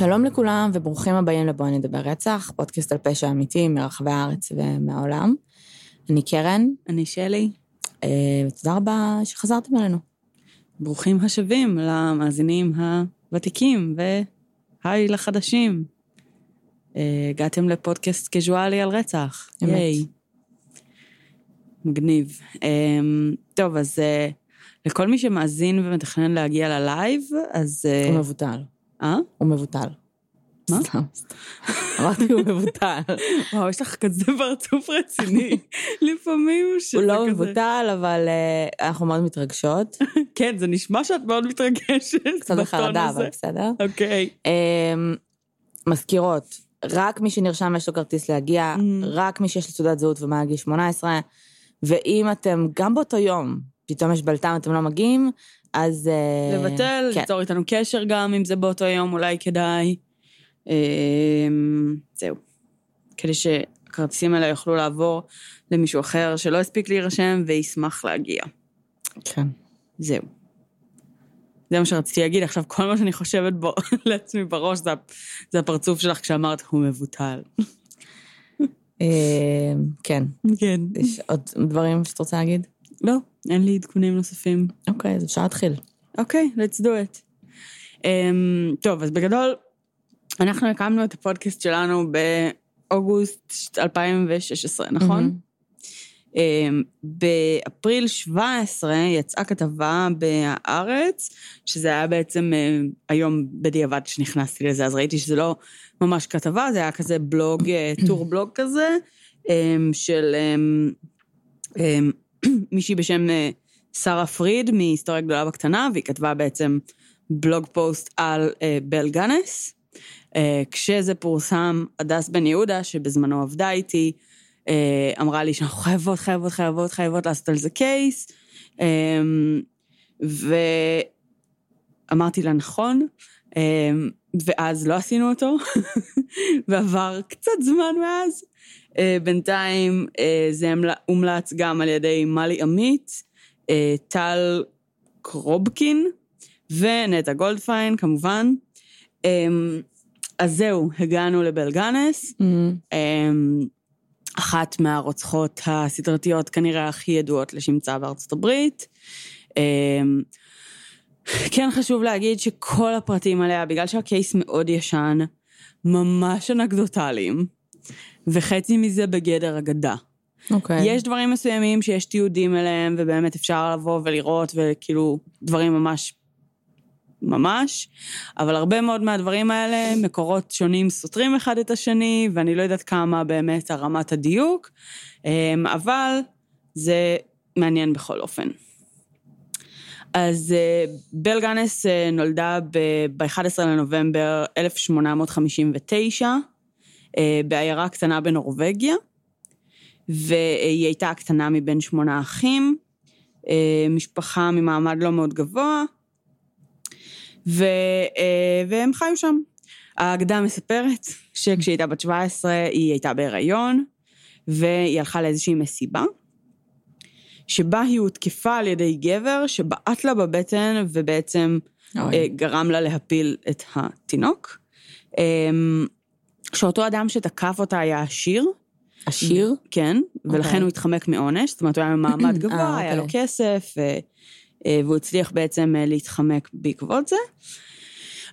שלום לכולם וברוכים הבאים לבואי נדבר רצח, פודקאסט על פשע אמיתי מרחבי הארץ ומהעולם. אני קרן. אני שלי. אה, ותודה רבה שחזרתם אלינו. ברוכים השבים למאזינים הוותיקים והי לחדשים. אה, הגעתם לפודקאסט קזואלי על רצח. אמת. ייי. מגניב. אה, טוב, אז לכל מי שמאזין ומתכנן להגיע ללייב, אז... הוא מבוטל. אה? הוא מבוטל. מה? סתם. אמרתי הוא מבוטל. וואו, יש לך כזה פרצוף רציני. לפעמים שזה הוא כזה... לא מבוטל, אבל אה, אנחנו מאוד מתרגשות. כן, זה נשמע שאת מאוד מתרגשת. קצת בחרדה. אבל בסדר. אוקיי. אמ, מזכירות, רק מי שנרשם יש לו כרטיס להגיע, Mm. רק מי שיש לו תעודת זהות ומעל גיל 18, ואם אתם, גם באותו יום, פתאום יש בלת"ם, אתם לא מגיעים, אז... אה, לבטל, כן. ליצור איתנו קשר גם, אם זה באותו יום, אולי כדאי. אמ, זהו. כדי שהכרטיסים האלה יוכלו לעבור למישהו אחר שלא הספיק להירשם וישמח להגיע. כן. זהו. זה מה שרציתי להגיד, עכשיו כל מה שאני חושבת בו לעצמי בראש זה, זה הפרצוף שלך כשאמרת הוא מבוטל. אה, כן. כן. יש עוד דברים שאת רוצה להגיד? לא, אין לי עדכונים נוספים. אוקיי, אז אפשר להתחיל. אוקיי, let's do it. Um, טוב, אז בגדול, אנחנו הקמנו את הפודקאסט שלנו באוגוסט 2016, נכון? מהמם. Um, באפריל 17 יצאה כתבה בהארץ, שזה היה בעצם uh, היום בדיעבד שנכנסתי לזה, אז ראיתי שזה לא ממש כתבה, זה היה כזה בלוג, uh, טור בלוג כזה, um, של um, מישהי בשם uh, שרה פריד מהיסטוריה גדולה בקטנה, והיא כתבה בעצם בלוג פוסט על uh, בל גאנס. Uh, כשזה פורסם, הדס בן יהודה, שבזמנו עבדה איתי, אמרה לי שאנחנו חייבות, חייבות, חייבות, חייבות לעשות על זה case. Um, ואמרתי לה, נכון, um, ואז לא עשינו אותו, ועבר קצת זמן מאז. Uh, בינתיים uh, זה הומלץ גם על ידי מלי עמית, uh, טל קרובקין ונטע גולדפיין, כמובן. Um, אז זהו, הגענו לבלגנס, מהמם. um, אחת מהרוצחות הסדרתיות כנראה הכי ידועות לשמצה בארצות הברית. Um, כן חשוב להגיד שכל הפרטים עליה, בגלל שהקייס מאוד ישן, ממש אנקדוטליים, וחצי מזה בגדר אגדה. אוקיי. יש דברים מסוימים שיש תיעודים אליהם, ובאמת אפשר לבוא ולראות, וכאילו, דברים ממש, ממש, אבל הרבה מאוד מהדברים האלה, מקורות שונים סותרים אחד את השני, ואני לא יודעת כמה באמת הרמת הדיוק, אמ, אבל זה מעניין בכל אופן. אז אה, בל גאנס אה, נולדה ב-11 לנובמבר 1859, אה, בעיירה קטנה בנורבגיה. והיא הייתה הקטנה מבין שמונה אחים, אה, משפחה ממעמד לא מאוד גבוה, ו, אה, והם חיו שם. האגדה מספרת שכשהיא הייתה בת 17 היא הייתה בהיריון, והיא הלכה לאיזושהי מסיבה, שבה היא הותקפה על ידי גבר שבעט לה בבטן ובעצם אוי. אה, גרם לה להפיל את התינוק. שאותו אדם שתקף אותה היה עשיר, עשיר? כן, ולכן אוקיי. הוא התחמק מעונש, זאת אומרת, הוא היה במעמד אה, גבוה, היה לו אוקיי. כסף, אה, והוא הצליח בעצם אה, להתחמק בעקבות זה.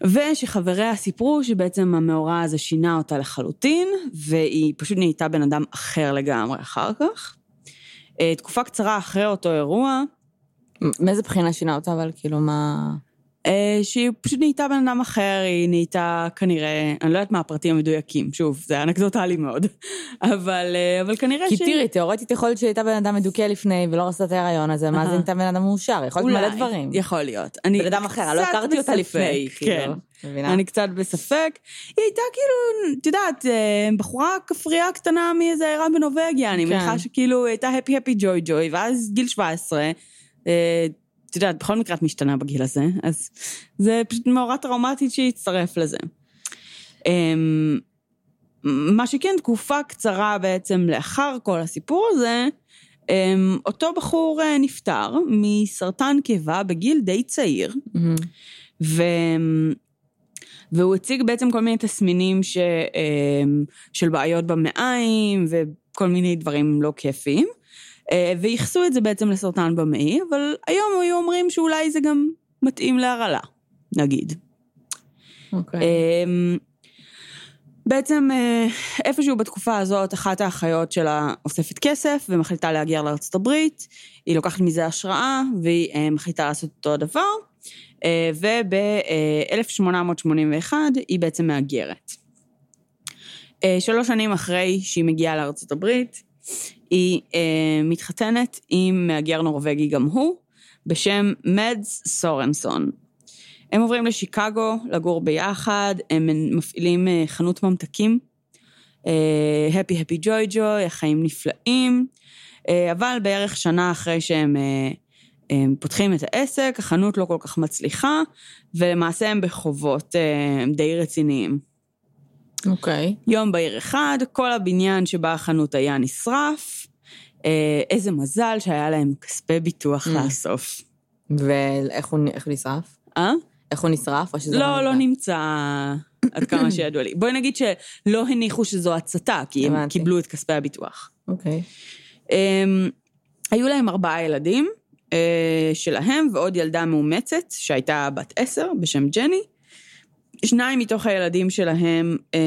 ושחבריה סיפרו שבעצם המאורע הזה שינה אותה לחלוטין, והיא פשוט נהייתה בן אדם אחר לגמרי אחר כך. תקופה קצרה אחרי אותו אירוע, מאיזה בחינה שינה אותה, אבל כאילו מה... אה, שהיא פשוט נהייתה בן אדם אחר, היא נהייתה כנראה, אני לא יודעת מה הפרטים המדויקים, שוב, זה אנקדוטלי מאוד, אבל, אה, אבל כנראה כי תראי, תיאורטית יכול להיות שהייתה בן אדם מדוכא לפני ולא רצתה את ההיריון הזה, מה זה אהה. הייתה בן אדם מאושר? יכול להיות מלא דברים. יכול להיות. בן אדם אחר, לא הכרתי אותה לפני, כאילו. כן. מבינה? אני קצת בספק. היא הייתה כאילו, את יודעת, אה, בחורה כפרייה קטנה מאיזה עיירה בנורבגיה, אני כן. מניחה שכאילו היא הייתה הפי הפי ג'וי ג'וי, ואז גיל 17, אה, את יודעת, בכל מקרה את משתנה בגיל הזה, אז זה פשוט מאורע טראומטית שהצטרף לזה. אמ, מה שכן, תקופה קצרה בעצם לאחר כל הסיפור הזה, אמ, אותו בחור אה, נפטר מסרטן קיבה בגיל די צעיר, מהמם. והוא הציג בעצם כל מיני תסמינים ש, אמ, של בעיות במעיים וכל מיני דברים לא כיפיים, וייחסו את זה בעצם לסרטן במעי, אבל היום היו אומרים שאולי זה גם מתאים להרעלה, נגיד. אוקיי. אמ, בעצם אה, איפשהו בתקופה הזאת, אחת האחיות שלה אוספת כסף ומחליטה להגיע לארצות הברית, היא לוקחת מזה השראה והיא אה, מחליטה לעשות אותו הדבר, אה, וב-1881 היא בעצם מהגרת. שלוש שנים אחרי שהיא מגיעה לארצות הברית, היא מתחתנת עם מהגר נורבגי גם הוא, בשם מדס סורנסון. הם עוברים לשיקגו לגור ביחד, הם מפעילים אה, חנות ממתקים, הפי הפי ג'וי ג'וי, החיים נפלאים, אה, אבל בערך שנה אחרי שהם אה, הם פותחים את העסק, החנות לא כל כך מצליחה, ולמעשה הם בחובות הם די רציניים. אוקיי. Okay. יום בהיר אחד, כל הבניין שבה החנות היה נשרף, איזה מזל שהיה להם כספי ביטוח mm. לאסוף. ואיך הוא נשרף? אה? איך הוא נשרף? או שזה לא, לא נמצא עד כמה שידוע לי. בואי נגיד שלא הניחו שזו הצתה, כי הם קיבלו את כספי הביטוח. אוקיי. אמ, היו להם ארבעה ילדים אה, שלהם ועוד ילדה מאומצת שהייתה בת עשר בשם ג'ני. שניים מתוך הילדים שלהם אה,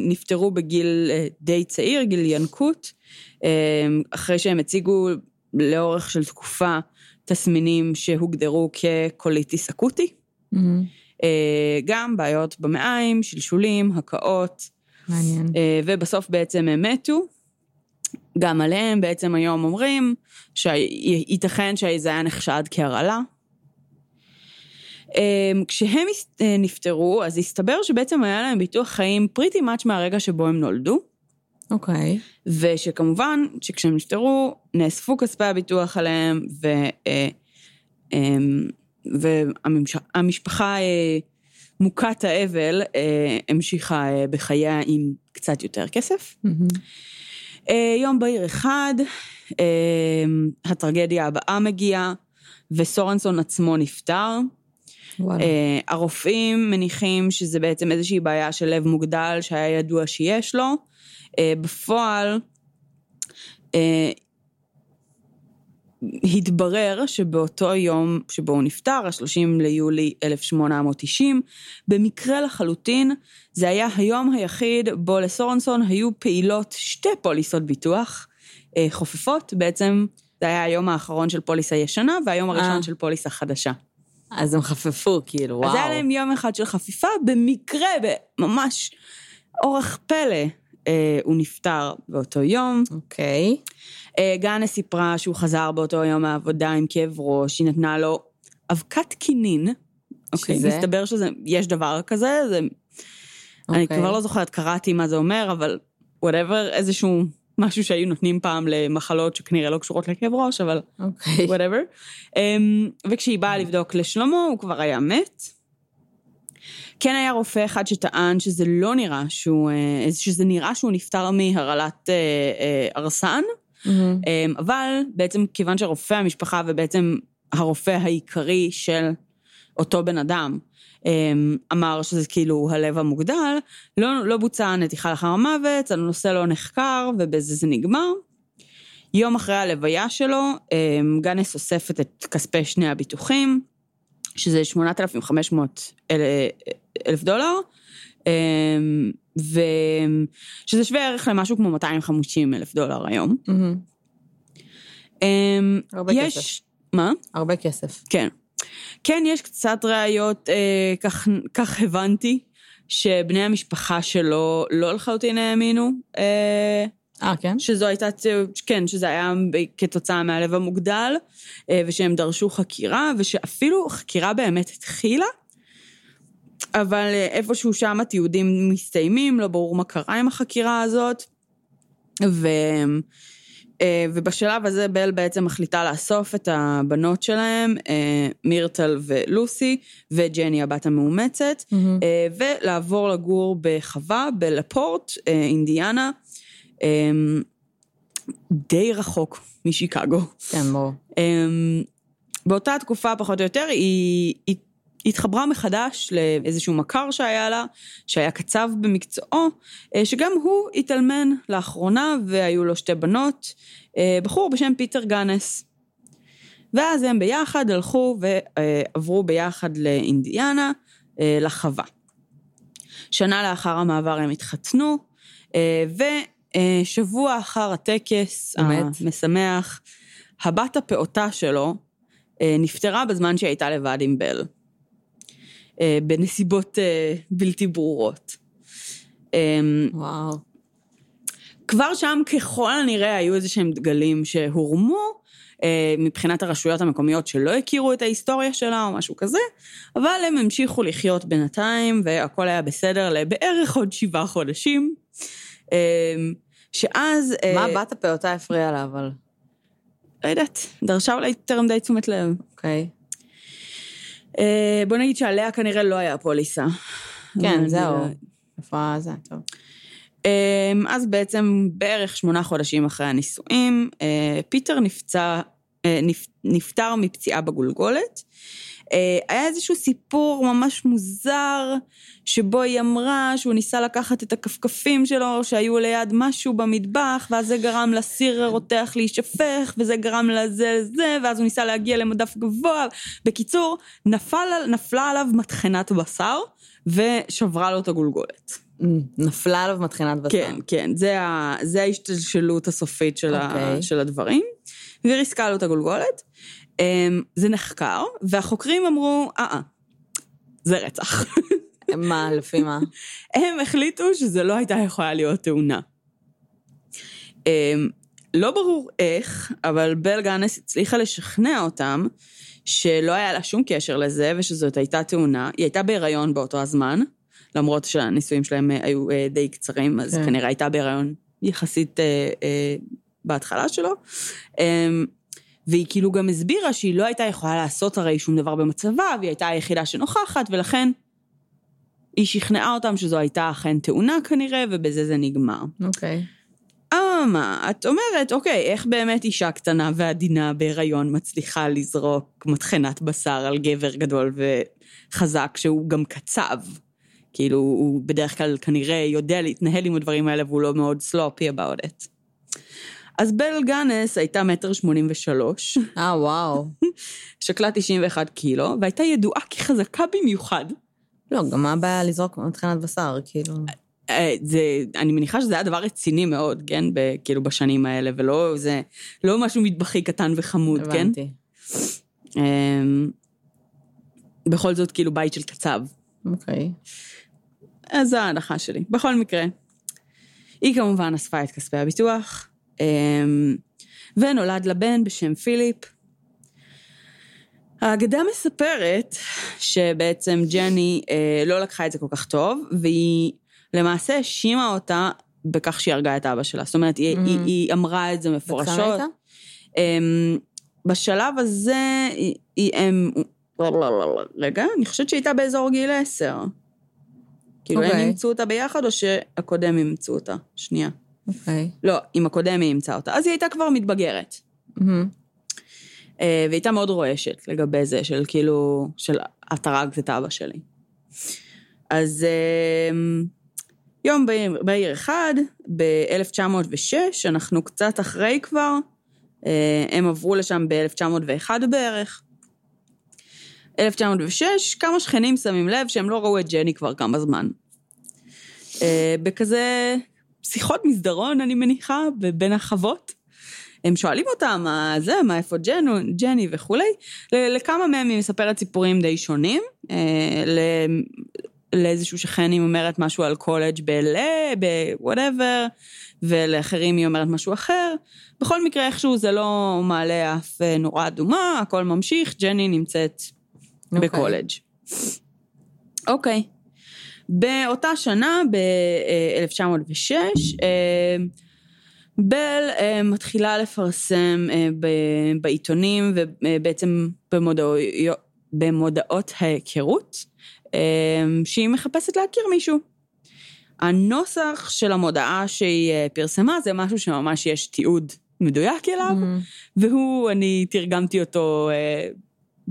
נפטרו בגיל אה, די צעיר, גיל ינקות, אחרי שהם הציגו לאורך של תקופה תסמינים שהוגדרו כקוליטיס אקוטי. Mm-hmm. גם בעיות במעיים, שלשולים, הקאות. מעניין. אה, ובסוף בעצם הם מתו. גם עליהם בעצם היום אומרים שייתכן שזה היה נחשד כהרעלה. אה, כשהם נפטרו, אז הסתבר שבעצם היה להם ביטוח חיים פריטי מאץ' מהרגע שבו הם נולדו. אוקיי. Okay. ושכמובן, שכשהם נפטרו, נאספו כספי הביטוח עליהם, ו... והמשפחה אה, מוכת האבל אה, המשיכה אה, בחייה עם קצת יותר כסף. Mm-hmm. יום בהיר אחד, הטרגדיה הבאה מגיעה, וסורנסון עצמו נפטר. וואלה. הרופאים מניחים שזה בעצם איזושהי בעיה של לב מוגדל שהיה ידוע שיש לו. בפועל, התברר שבאותו יום שבו הוא נפטר, ה-30 ליולי 1890, במקרה לחלוטין, זה היה היום היחיד בו לסורנסון היו פעילות שתי פוליסות ביטוח חופפות, בעצם זה היה היום האחרון של פוליסה ישנה והיום הראשון אה. של פוליסה חדשה. אז הם חפפו, כאילו, וואו. אז היה להם יום אחד של חפיפה, במקרה, ממש אורח פלא, אה, הוא נפטר באותו יום. אוקיי. Okay. אה, גאנס סיפרה שהוא חזר באותו יום מהעבודה עם כאב ראש, היא נתנה לו אבקת קינין. אוקיי, שזה? מסתבר שיש דבר כזה, זה... Okay. אני אוקיי. כבר לא זוכרת, קראתי מה זה אומר, אבל whatever, איזשהו משהו שהיו נותנים פעם למחלות שכנראה לא קשורות לכאב ראש, אבל whatever. Okay. אמ, וכשהיא באה לבדוק לשלמה, הוא כבר היה מת. כן היה רופא אחד שטען שזה לא נראה שהוא, אה, שזה נראה שהוא נפטר מהרעלת ארסן. Mm-hmm. אבל בעצם כיוון שרופא המשפחה ובעצם הרופא העיקרי של אותו בן אדם אמר שזה כאילו הלב המוגדל, לא, לא בוצעה נתיחה לאחר המוות, הנושא לא נחקר ובזה זה נגמר. יום אחרי הלוויה שלו, אמ, גנס אוספת את כספי שני הביטוחים, שזה 8,500 אלף דולר, אמ, ושזה שווה ערך למשהו כמו 250 אלף דולר היום. אמ, הרבה יש... כסף. מה? הרבה כסף. כן. כן, יש קצת ראיות, אה, כך, כך הבנתי, שבני המשפחה שלו לא לחלוטין האמינו. אה, אה, כן? שזו הייתה, כן, שזה היה כתוצאה מהלב המוגדל, אה, ושהם דרשו חקירה, ושאפילו חקירה באמת התחילה, אבל אה, איפשהו שם התיעודים מסתיימים, לא ברור מה קרה עם החקירה הזאת. ו... אה, ובשלב הזה בל בעצם מחליטה לאסוף את הבנות שלהם, אה, מירטל ולוסי, וג'ני הבת המאומצת, mm-hmm. ולעבור לגור בחווה בלפורט, אינדיאנה, די רחוק משיקגו. כן, ברור. באותה תקופה, פחות או יותר, היא, היא התחברה מחדש לאיזשהו מכר שהיה לה, שהיה קצב במקצועו, אה, שגם הוא התאלמן לאחרונה והיו לו שתי בנות, אה, בחור בשם פיטר גאנס. ואז הם ביחד הלכו ועברו ביחד לאינדיאנה, אה, לחווה. שנה לאחר המעבר הם התחתנו, ושבוע אחר הטקס באמת? המשמח, הבת הפעוטה שלו נפטרה בזמן שהיא הייתה לבד עם בל. אה, בנסיבות אה, בלתי ברורות. אמ, וואו. כבר שם ככל הנראה היו איזה שהם דגלים שהורמו אה, מבחינת הרשויות המקומיות שלא הכירו את ההיסטוריה שלה או משהו כזה, אבל הם המשיכו לחיות בינתיים והכל היה בסדר לבערך עוד שבעה חודשים. אמ, שאז... מה בת הפעוטה הפריעה לה, אבל? לא יודעת, דרשה אולי יותר מדי תשומת לב. אוקיי. אה, בוא נגיד שעליה כנראה לא היה פוליסה. כן, זהו. איפה זה? טוב. אמ, אז בעצם בערך שמונה חודשים אחרי הנישואים, אה, פיטר נפצע, אה, נפ- נפטר מפציעה בגולגולת. אה, היה איזשהו סיפור ממש מוזר, שבו היא אמרה שהוא ניסה לקחת את הכפכפים שלו שהיו ליד משהו במטבח, ואז זה גרם לסיר הרותח להישפך, וזה גרם לזה לזה, ואז הוא ניסה להגיע למדף גבוה. בקיצור, נפל, נפלה עליו מטחנת בשר, ושברה לו את הגולגולת. נפלה עליו מטחינת בשר. כן, כן, זה, ה, זה ההשתלשלות הסופית של, ה, אוקיי. של הדברים. והיא ריסקה לו את הגולגולת. אמ, זה נחקר, והחוקרים אמרו, אה, אה, זה רצח. מה, לפי מה? הם החליטו שזה לא הייתה יכולה להיות תאונה. אמ, לא ברור איך, אבל בל גאנס הצליחה לשכנע אותם שלא היה לה שום קשר לזה ושזאת הייתה תאונה. היא הייתה בהיריון באותו הזמן, למרות שהנישואים שלהם אה, היו אה, די קצרים, אז כן. כנראה הייתה בהיריון יחסית אה, אה, בהתחלה שלו. והיא כאילו גם הסבירה שהיא לא הייתה יכולה לעשות הרי שום דבר במצבה, והיא הייתה היחידה שנוכחת, ולכן היא שכנעה אותם שזו הייתה אכן תאונה כנראה, ובזה זה נגמר. אוקיי. אממה, את אומרת, אוקיי, איך באמת אישה קטנה ועדינה בהיריון מצליחה לזרוק מטחנת בשר על גבר גדול וחזק שהוא גם קצב? כאילו, הוא בדרך כלל כנראה יודע להתנהל עם הדברים האלה והוא לא מאוד סלופי about it. אז בל גאנס הייתה מטר שמונים ושלוש, אה, וואו. שקלה 91 קילו, והייתה ידועה כחזקה במיוחד. לא, גם מה הבעיה לזרוק מטחינת בשר, כאילו... אה, זה, אני מניחה שזה היה דבר רציני מאוד, כן? ב, כאילו בשנים האלה, ולא זה, לא משהו מטבחי קטן וחמוד, כן? הבנתי. אמ, בכל זאת, כאילו בית של קצב. אוקיי. אז זו ההנחה שלי. בכל מקרה, היא כמובן אספה את כספי הביטוח, ונולד לה בן בשם פיליפ. האגדה מספרת שבעצם ג'ני אה, לא לקחה את זה כל כך טוב, והיא למעשה האשימה אותה בכך שהיא הרגה את אבא שלה. זאת אומרת, היא, Mhm. היא, היא אמרה את זה מפורשות. הייתה? אמ, בשלב הזה, היא, היא, הם, רגע, אני חושבת שהיא הייתה באזור גיל עשר. כאילו, הם אוקיי. אימצו אותה ביחד, או שהקודם אימצו אותה? שנייה. אוקיי. לא, עם הקודם היא אימצה אותה. אז היא הייתה כבר מתבגרת. מהמם. אה, והייתה מאוד רועשת לגבי זה, של כאילו, של את הרגת את אבא שלי. אז אמ, יום בהיר אחד, ב-1906, אנחנו קצת אחרי כבר, אה, הם עברו לשם ב-1901 בערך. 1906, כמה שכנים שמים לב שהם לא ראו את ג'ני כבר כמה זמן. אה, בכזה שיחות מסדרון, אני מניחה, בין החוות. הם שואלים אותה, מה זה, מה, איפה ג'נו, ג'ני וכולי. לכמה מהם היא מספרת סיפורים די שונים. אה, לאיזשהו שכן היא אומרת משהו על קולג' ב-LA, ב-whatever, ולאחרים היא אומרת משהו אחר. בכל מקרה, איכשהו זה לא מעלה אף אה, נורה אדומה, הכל ממשיך, ג'ני נמצאת אוקיי. בקולג'. אוקיי. באותה שנה, ב-1906, בל אה, מתחילה לפרסם אה, בעיתונים ובעצם במודעויות- במודעות ההיכרות, אה, שהיא מחפשת להכיר מישהו. הנוסח של המודעה שהיא אה, פרסמה זה משהו שממש יש תיעוד מדויק אליו, מהמם. והוא, אני תרגמתי אותו אה,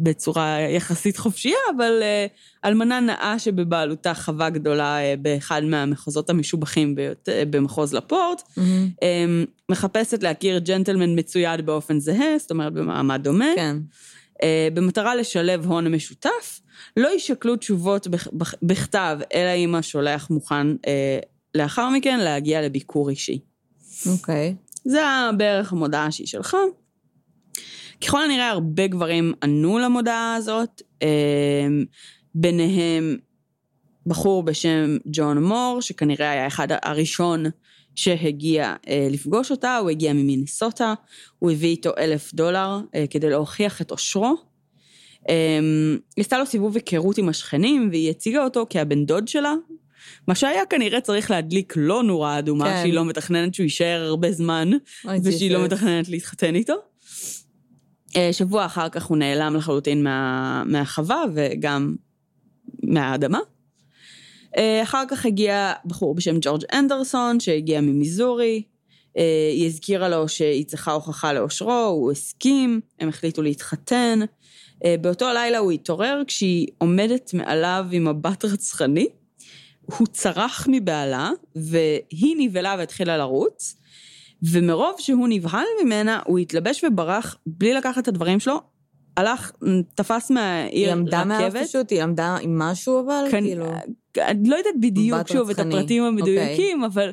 בצורה יחסית חופשייה, אבל uh, אלמנה נאה שבבעלותה חווה גדולה uh, באחד מהמחוזות המשובחים ביות, uh, במחוז לפורט, mm-hmm. um, מחפשת להכיר ג'נטלמן מצויד באופן זהה, זאת אומרת במעמד דומה. כן. במטרה לשלב הון משותף, לא יישקלו תשובות בכתב, אלא אם השולח מוכן לאחר מכן להגיע לביקור אישי. אוקיי. Okay. זה בערך המודעה שהיא שלך. ככל הנראה הרבה גברים ענו למודעה הזאת, אמ, ביניהם בחור בשם ג'ון מור, שכנראה היה אחד הראשון שהגיע אה, לפגוש אותה, הוא הגיע ממיניסוטה, הוא הביא איתו אלף דולר אה, כדי להוכיח את עושרו. אמ, היא עשתה לו סיבוב היכרות עם השכנים, והיא הציגה אותו כהבן דוד שלה, מה שהיה כנראה צריך להדליק לא נורה אדומה, כן. שהיא לא מתכננת שהוא יישאר הרבה זמן, ושהיא לא מתכננת להתחתן איתו. אה, שבוע אחר כך הוא נעלם לחלוטין מה, מהחווה וגם מהאדמה. אה, אחר כך הגיע בחור בשם ג'ורג' אנדרסון, שהגיע ממיזורי. אה, היא הזכירה לו שהיא צריכה הוכחה לאושרו, הוא הסכים, הם החליטו להתחתן. באותו לילה הוא התעורר כשהיא עומדת מעליו עם מבט רצחני. הוא צרח מבעלה, והיא נבהלה והתחילה לרוץ. ומרוב שהוא נבהל ממנה, הוא התלבש וברח בלי לקחת את הדברים שלו, הלך, תפס מהעיר רכבת. היא עמדה מעליו פשוט? היא עמדה עם משהו אבל? כאן, כאילו... אני לא יודעת בדיוק שוב את הפרטים המדויקים, okay. אוקיי. אבל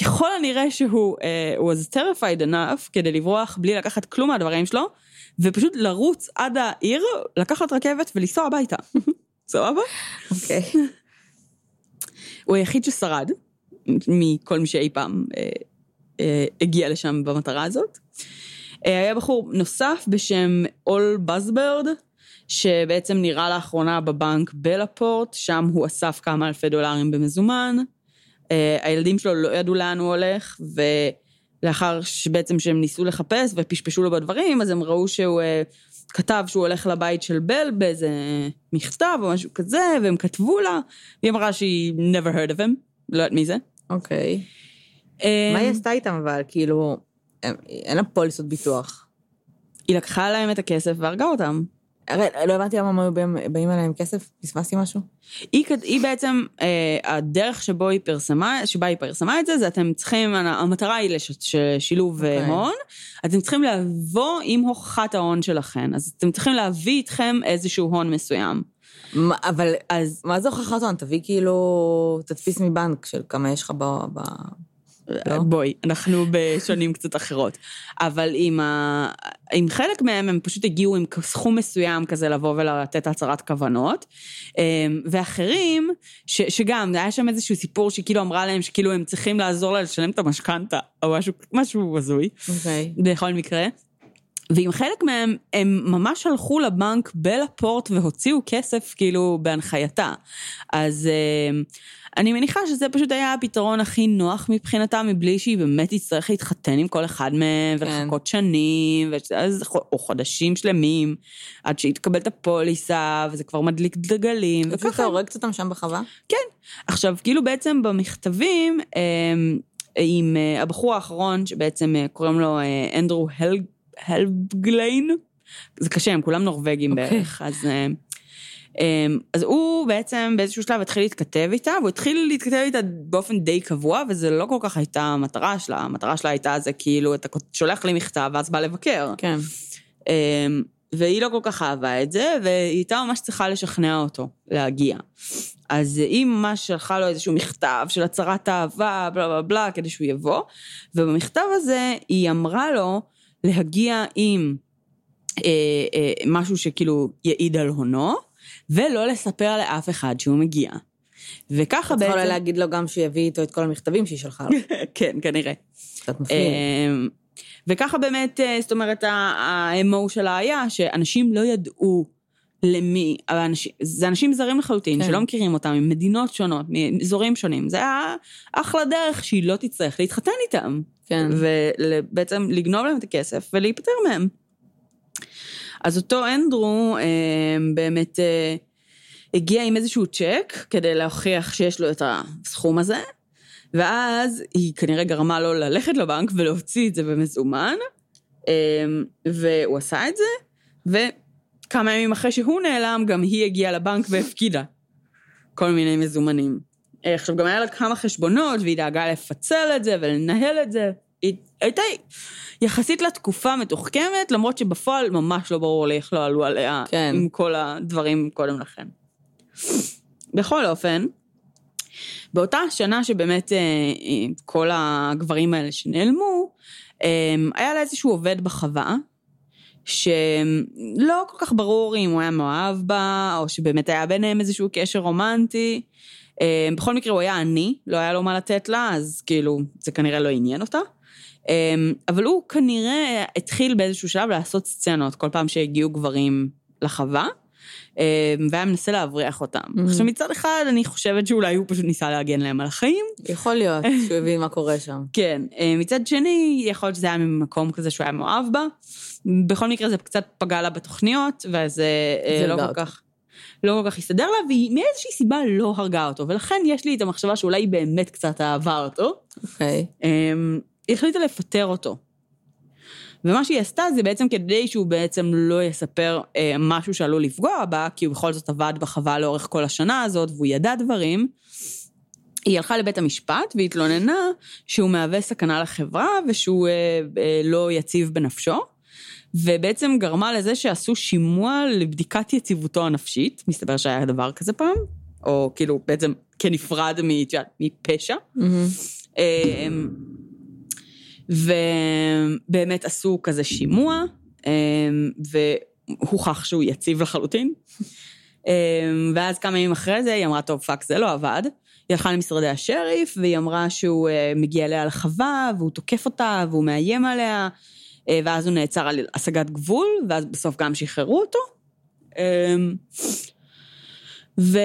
ככל הנראה שהוא uh, was terrified enough כדי לברוח בלי לקחת כלום מהדברים שלו, ופשוט לרוץ עד העיר, לקחת רכבת ולנסוע הביתה. סבבה? אוקיי. הוא היחיד ששרד מכל מי שאי פעם uh, אה, הגיע לשם במטרה הזאת. אה, היה בחור נוסף בשם אול בזברד, שבעצם נראה לאחרונה בבנק בלפורט, שם הוא אסף כמה אלפי דולרים במזומן. אה, הילדים שלו לא ידעו לאן הוא הולך, ולאחר שבעצם שהם ניסו לחפש ופשפשו לו בדברים, אז הם ראו שהוא כתב שהוא הולך לבית של בל באיזה מכתב או משהו כזה, והם כתבו לה, והיא אמרה שהיא never heard of him, לא יודעת מי זה. אוקיי. Okay. מה היא אמ, עשתה איתם אבל? כאילו, אין לה פוליסות ביטוח. היא לקחה להם את הכסף והרגה אותם. הרי לא הבנתי למה הם היו באים אליהם כסף, פספסתי משהו? היא, היא בעצם, אה, הדרך שבו היא פרסמה, שבה היא פרסמה את זה, זה אתם צריכים, המטרה היא לשילוב okay. אה, אוקיי. הון, אתם צריכים לבוא עם הוכחת ההון שלכם, אז אתם צריכים להביא איתכם איזשהו הון מסוים. מה, אבל אז מה זה הוכחת הון? תביא כאילו תדפיס מבנק של כמה יש לך ב... ב... לא? בואי, אנחנו בשנים קצת אחרות. אבל עם, ה... עם חלק מהם, הם פשוט הגיעו עם סכום מסוים כזה לבוא ולתת הצהרת כוונות. אמ, ואחרים, ש... שגם, היה שם איזשהו סיפור שכאילו אמרה להם שכאילו הם צריכים לעזור לה לשלם את המשכנתה, או משהו, משהו הזוי. אוקיי. Okay. בכל מקרה. ועם חלק מהם, הם ממש הלכו לבנק בלפורט והוציאו כסף כאילו בהנחייתה. אז אמ, אני מניחה שזה פשוט היה הפתרון הכי נוח מבחינתה, מבלי שהיא באמת תצטרך להתחתן עם כל אחד מהם, כן. ולחכות שנים, ואז, או חודשים שלמים, עד שהיא תקבל את הפוליסה, וזה כבר מדליק דגלים, וככה. אתה הורגת אותם שם בחווה? כן. עכשיו, כאילו בעצם במכתבים, אמ, עם אה, הבחור האחרון, שבעצם אה, קוראים לו אה, אנדרו הלבגליין, זה קשה, הם כולם נורבגים okay. אוקיי. בערך, אז... אמ, אז הוא בעצם באיזשהו שלב התחיל להתכתב איתה, והוא התחיל להתכתב איתה באופן די קבוע, וזה לא כל כך הייתה המטרה שלה, המטרה שלה הייתה זה כאילו, אתה שולח לי מכתב ואז בא לבקר. כן. אמ, והיא לא כל כך אהבה את זה, והיא הייתה ממש צריכה לשכנע אותו להגיע. אז היא ממש שלחה לו איזשהו מכתב של הצהרת אהבה, בלה בלה בלה, כדי שהוא יבוא, ובמכתב הזה היא אמרה לו להגיע עם אה, אה, משהו שכאילו יעיד על הונו, ולא לספר לאף אחד שהוא מגיע. וככה בעצם... את יכולה להגיד לו גם שיביא איתו את כל המכתבים שהיא שלחה לו. כן, כנראה. קצת מפחיד. אמ, וככה באמת, אה, זאת אומרת, ה-MO שלה היה שאנשים לא ידעו למי, אנשים, זה אנשים זרים לחלוטין, כן. שלא מכירים אותם, ממדינות שונות, מאזורים שונים. זה היה אחלה דרך שהיא לא תצטרך להתחתן איתם. כן. ובעצם לגנוב להם את הכסף ולהיפטר מהם. אז אותו אנדרו אה, באמת אה, הגיע עם איזשהו צ'ק כדי להוכיח שיש לו את הסכום הזה, ואז היא כנראה גרמה לו ללכת לבנק ולהוציא את זה במזומן, אה, והוא עשה את זה, כמה ימים אחרי שהוא נעלם, גם היא הגיעה לבנק והפקידה כל מיני מזומנים. אה, עכשיו, גם היה לה כמה חשבונות, והיא דאגה לפצל את זה ולנהל את זה. היא הייתה יחסית לתקופה מתוחכמת, למרות שבפועל ממש לא ברור לי איך לא עלו עליה כן. עם כל הדברים קודם לכן. בכל אופן, באותה שנה שבאמת אה, אה, כל הגברים האלה שנעלמו, היה לה איזשהו עובד בחווה, שלא כל כך ברור אם הוא היה מאוהב בה, או שבאמת היה ביניהם איזשהו קשר רומנטי. אה, בכל מקרה הוא היה עני, לא היה לו מה לתת לה, אז כאילו, זה כנראה לא עניין אותה. אה, אבל הוא כנראה התחיל באיזשהו שלב לעשות סצנות כל פעם שהגיעו גברים לחווה. אה, והיה מנסה להבריח אותם. Mhm. עכשיו מצד אחד אני חושבת שאולי הוא פשוט ניסה להגן להם על החיים, יכול להיות שהוא הבין מה קורה שם. כן. מצד שני, יכול להיות שזה היה ממקום כזה שהוא היה מאוהב בה. בכל מקרה זה קצת פגע לה בתוכניות, ואז אה, זה לא כל. כך... לא כל כך הסתדר לה, והיא מאיזושהי סיבה לא הרגה אותו, ולכן יש לי את המחשבה שאולי היא באמת קצת אהבה אותו. אוקיי. אמ, היא החליטה לפטר אותו. ומה שהיא עשתה זה בעצם כדי שהוא בעצם לא יספר אה, משהו שעלול לפגוע בה, כי הוא בכל זאת עבד בחווה לאורך כל השנה הזאת, והוא ידע דברים. היא הלכה לבית המשפט והתלוננה שהוא מהווה סכנה לחברה ושהוא אה, אה, לא יציב בנפשו, ובעצם גרמה לזה שעשו שימוע לבדיקת יציבותו הנפשית, מסתבר שהיה דבר כזה פעם, או כאילו בעצם כנפרד מפשע. מהמם. אמ, ובאמת עשו כזה שימוע, אמ, והוכח שהוא יציב לחלוטין. אמ, ואז כמה ימים אחרי זה היא אמרה, טוב, fuck, זה לא עבד. היא הלכה למשרדי השריף, והיא אמרה שהוא אה, מגיע אליה לחווה, והוא תוקף אותה, והוא מאיים עליה, ואז הוא נעצר על השגת גבול, ואז בסוף גם שחררו אותו. אמ, ו...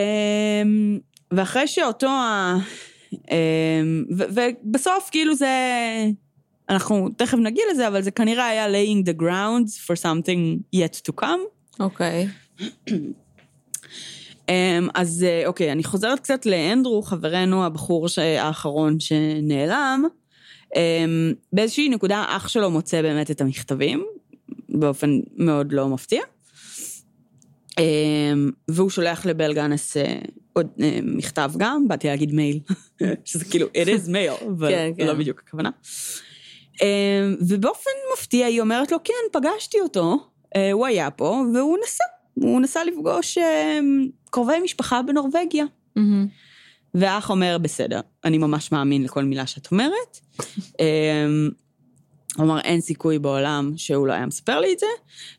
ואחרי שאותו ה... אמ, ו- ובסוף כאילו זה, אנחנו תכף נגיע לזה, אבל זה כנראה היה laying the grounds for something yet to come. אוקיי. אמ, אז אה, אוקיי, אני חוזרת קצת לאנדרו, חברנו, הבחור האחרון שנעלם. אמ, באיזושהי נקודה אח שלו מוצא באמת את המכתבים, באופן מאוד לא מפתיע. אמ, והוא שולח לבל גאנס אה, עוד אה, מכתב גם, באתי להגיד מייל, שזה כאילו, it is mail, אבל כן, זה לא כן. בדיוק הכוונה. אמ, ובאופן מפתיע היא אומרת לו, כן, פגשתי אותו, אה, הוא היה פה, והוא נסע, הוא נסע לפגוש אה, קרובי משפחה בנורבגיה. מהמם. והאח אומר, בסדר, אני ממש מאמין לכל מילה שאת אומרת. אמ, הוא אמר, אין סיכוי בעולם שהוא לא היה מספר לי את זה,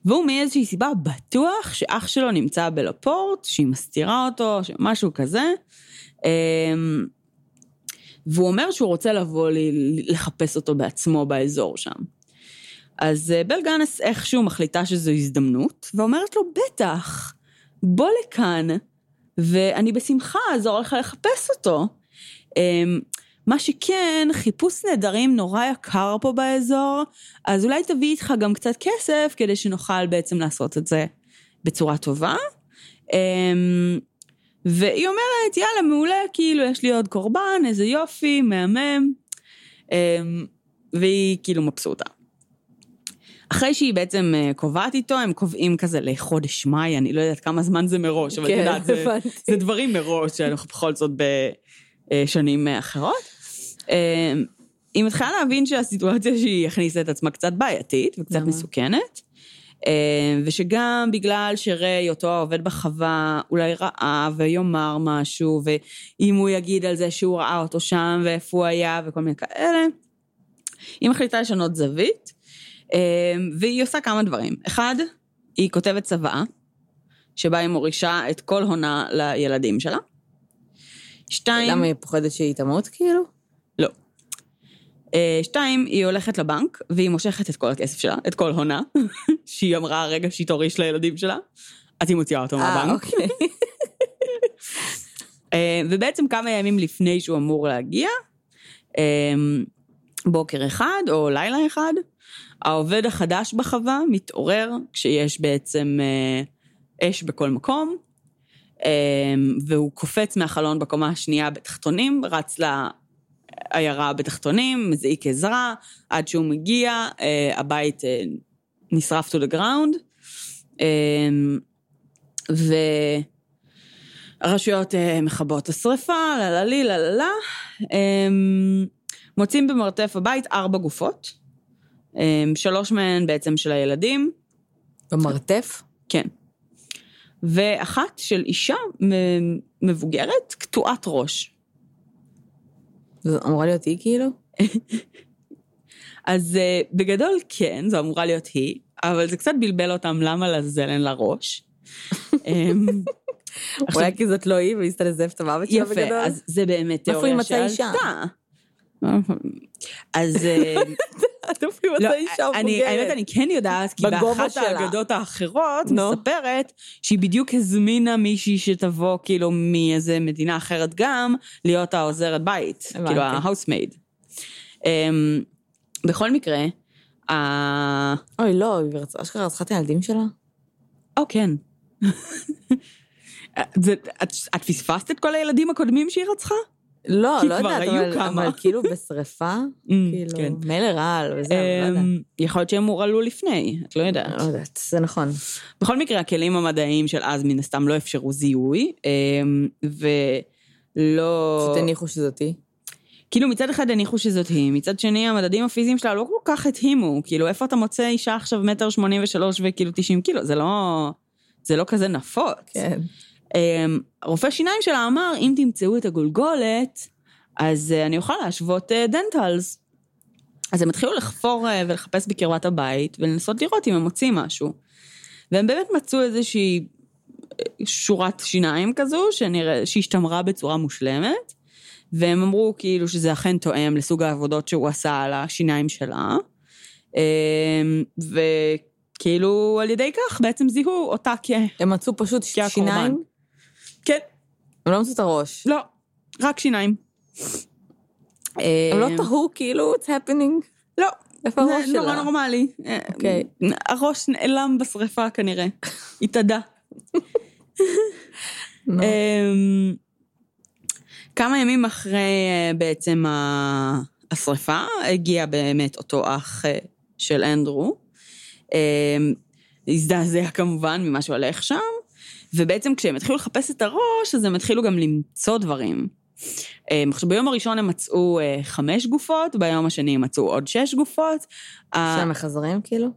והוא מאיזושהי סיבה בטוח שאח שלו נמצא בלפורט, שהיא מסתירה אותו, משהו כזה. אמ, והוא אומר שהוא רוצה לבוא ל- לחפש אותו בעצמו באזור שם. אז אה, בל גאנס איכשהו מחליטה שזו הזדמנות, ואומרת לו, בטח, בוא לכאן, ואני בשמחה אעזור לך לחפש אותו. אמ, מה שכן, חיפוש נעדרים נורא יקר פה באזור, אז אולי תביא איתך גם קצת כסף כדי שנוכל בעצם לעשות את זה בצורה טובה. אמ, והיא אומרת, יאללה, מעולה, כאילו, יש לי עוד קורבן, איזה יופי, מהמם. אמ, והיא כאילו מבסוטה. אחרי שהיא בעצם אה, קובעת איתו, הם קובעים כזה לחודש מאי, אני לא יודעת כמה זמן זה מראש, אבל את כן, יודעת, זה, דברים מראש, שאנחנו בכל זאת בשנים אחרות. אה, היא מתחילה להבין שהסיטואציה שהיא הכניסה את עצמה קצת בעייתית וקצת למה? מסוכנת, אה, ושגם בגלל שריי, אותו העובד בחווה, אולי ראה ויאמר משהו, ואם הוא יגיד על זה שהוא ראה אותו שם ואיפה הוא היה וכל מיני כאלה, היא מחליטה לשנות זווית, אה, והיא עושה כמה דברים. אחד, היא כותבת צוואה, שבה היא מורישה את כל הונה לילדים שלה. שתיים... למה היא פוחדת שהיא תמות, כאילו? לא. אה, שתיים, היא הולכת לבנק, והיא מושכת את כל הכסף שלה, את כל הונה, שהיא אמרה הרגע שהיא תוריש לילדים שלה, אז היא מוציאה אותו אה, מהבנק. אוקיי. אה, ובעצם כמה ימים לפני שהוא אמור להגיע, אה, בוקר אחד או לילה אחד, העובד החדש בחווה מתעורר כשיש בעצם אה, אש בכל מקום, אה, והוא קופץ מהחלון בקומה השנייה בתחתונים, רץ לעיירה בתחתונים, מזעיק עזרה, עד שהוא מגיע, אה, הבית אה, נשרף to the ground, אמ, והרשויות אה, מכבות השרפה, לה לה לה לה לה. אמ, מוצאים במרתף הבית ארבע גופות. אמ, שלוש מהן בעצם של הילדים, במרתף? כן. ואחת של אישה מבוגרת, קטועת ראש. זו אמורה להיות היא כאילו? אז uh, בגדול כן, זו אמורה להיות היא, אבל זה קצת בלבל אותם למה לעזאזל אין לה ראש. אמ, אולי כי זאת לא היא והיא לזייף את המוות שלה בגדול? יפה, אז זה באמת תיאוריה? שעלתה. אז איפה היא לא, אישה אני, האמת, אני כן יודעת, כי באחת. האגדות האחרות. מספרת שהיא בדיוק הזמינה מישהי שתבוא כאילו מאיזה מדינה אחרת גם, להיות העוזרת בית. כאילו ה housemaid. בכל מקרה, ה- אוי, לא, היא אשכרה רצחה את הילדים שלה? או כן. את את פספסת את כל הילדים הקודמים שהיא רצחה? לא, לא יודעת, אבל-. אבל כאילו בשריפה, כאילו, כן. מילא רעל וזה, לא יודעת. אמ, יכול להיות שהם הורעלו לפני, את לא יודעת. לא יודעת, זה נכון. בכל מקרה, הכלים המדעיים של אז מן הסתם לא אפשרו זיהוי, אמ, ולא... פשוט הניחו שזאת היא. כאילו מצד אחד הניחו שזאת היא, מצד שני המדדים הפיזיים שלה לא כל כך התאימו, כאילו איפה אתה מוצא אישה עכשיו מטר שמונים ושלוש וכאילו תשעים קילו, זה לא... זה לא כזה נפוץ. כן. אמ, רופא שיניים שלה אמר, אם תמצאו את הגולגולת, אז אה, אני אוכל להשוות אה, דנטלס. אז הם התחילו לחפור אה, ולחפש בקרבת הבית, ולנסות לראות אם הם מוצאים משהו. והם באמת מצאו איזושהי שורת שיניים כזו, שנראה, שהשתמרה בצורה מושלמת, והם אמרו כאילו שזה אכן תואם לסוג העבודות שהוא עשה על השיניים שלה. אמ, וכאילו על ידי כך בעצם זיהו אותה כ... הם מצאו פשוט. שיניים, הם לא מצאו את הראש. לא, רק שיניים. הם לא תהו כאילו, what's happening? לא. איפה הראש זה נורא שלה? נורמלי. אוקיי. הראש נעלם בשריפה כנראה. התאדה. אמ, כמה ימים אחרי אה, בעצם השריפה, הגיע באמת אותו אח אה, של אנדרו. אמ, הזדעזע כמובן ממה שהולך שם, ובעצם כשהם התחילו לחפש את הראש, אז הם התחילו גם למצוא דברים. עכשיו, ביום הראשון הם מצאו אה, חמש גופות, ביום השני הם מצאו עוד שש גופות. שהם מחזרים כאילו?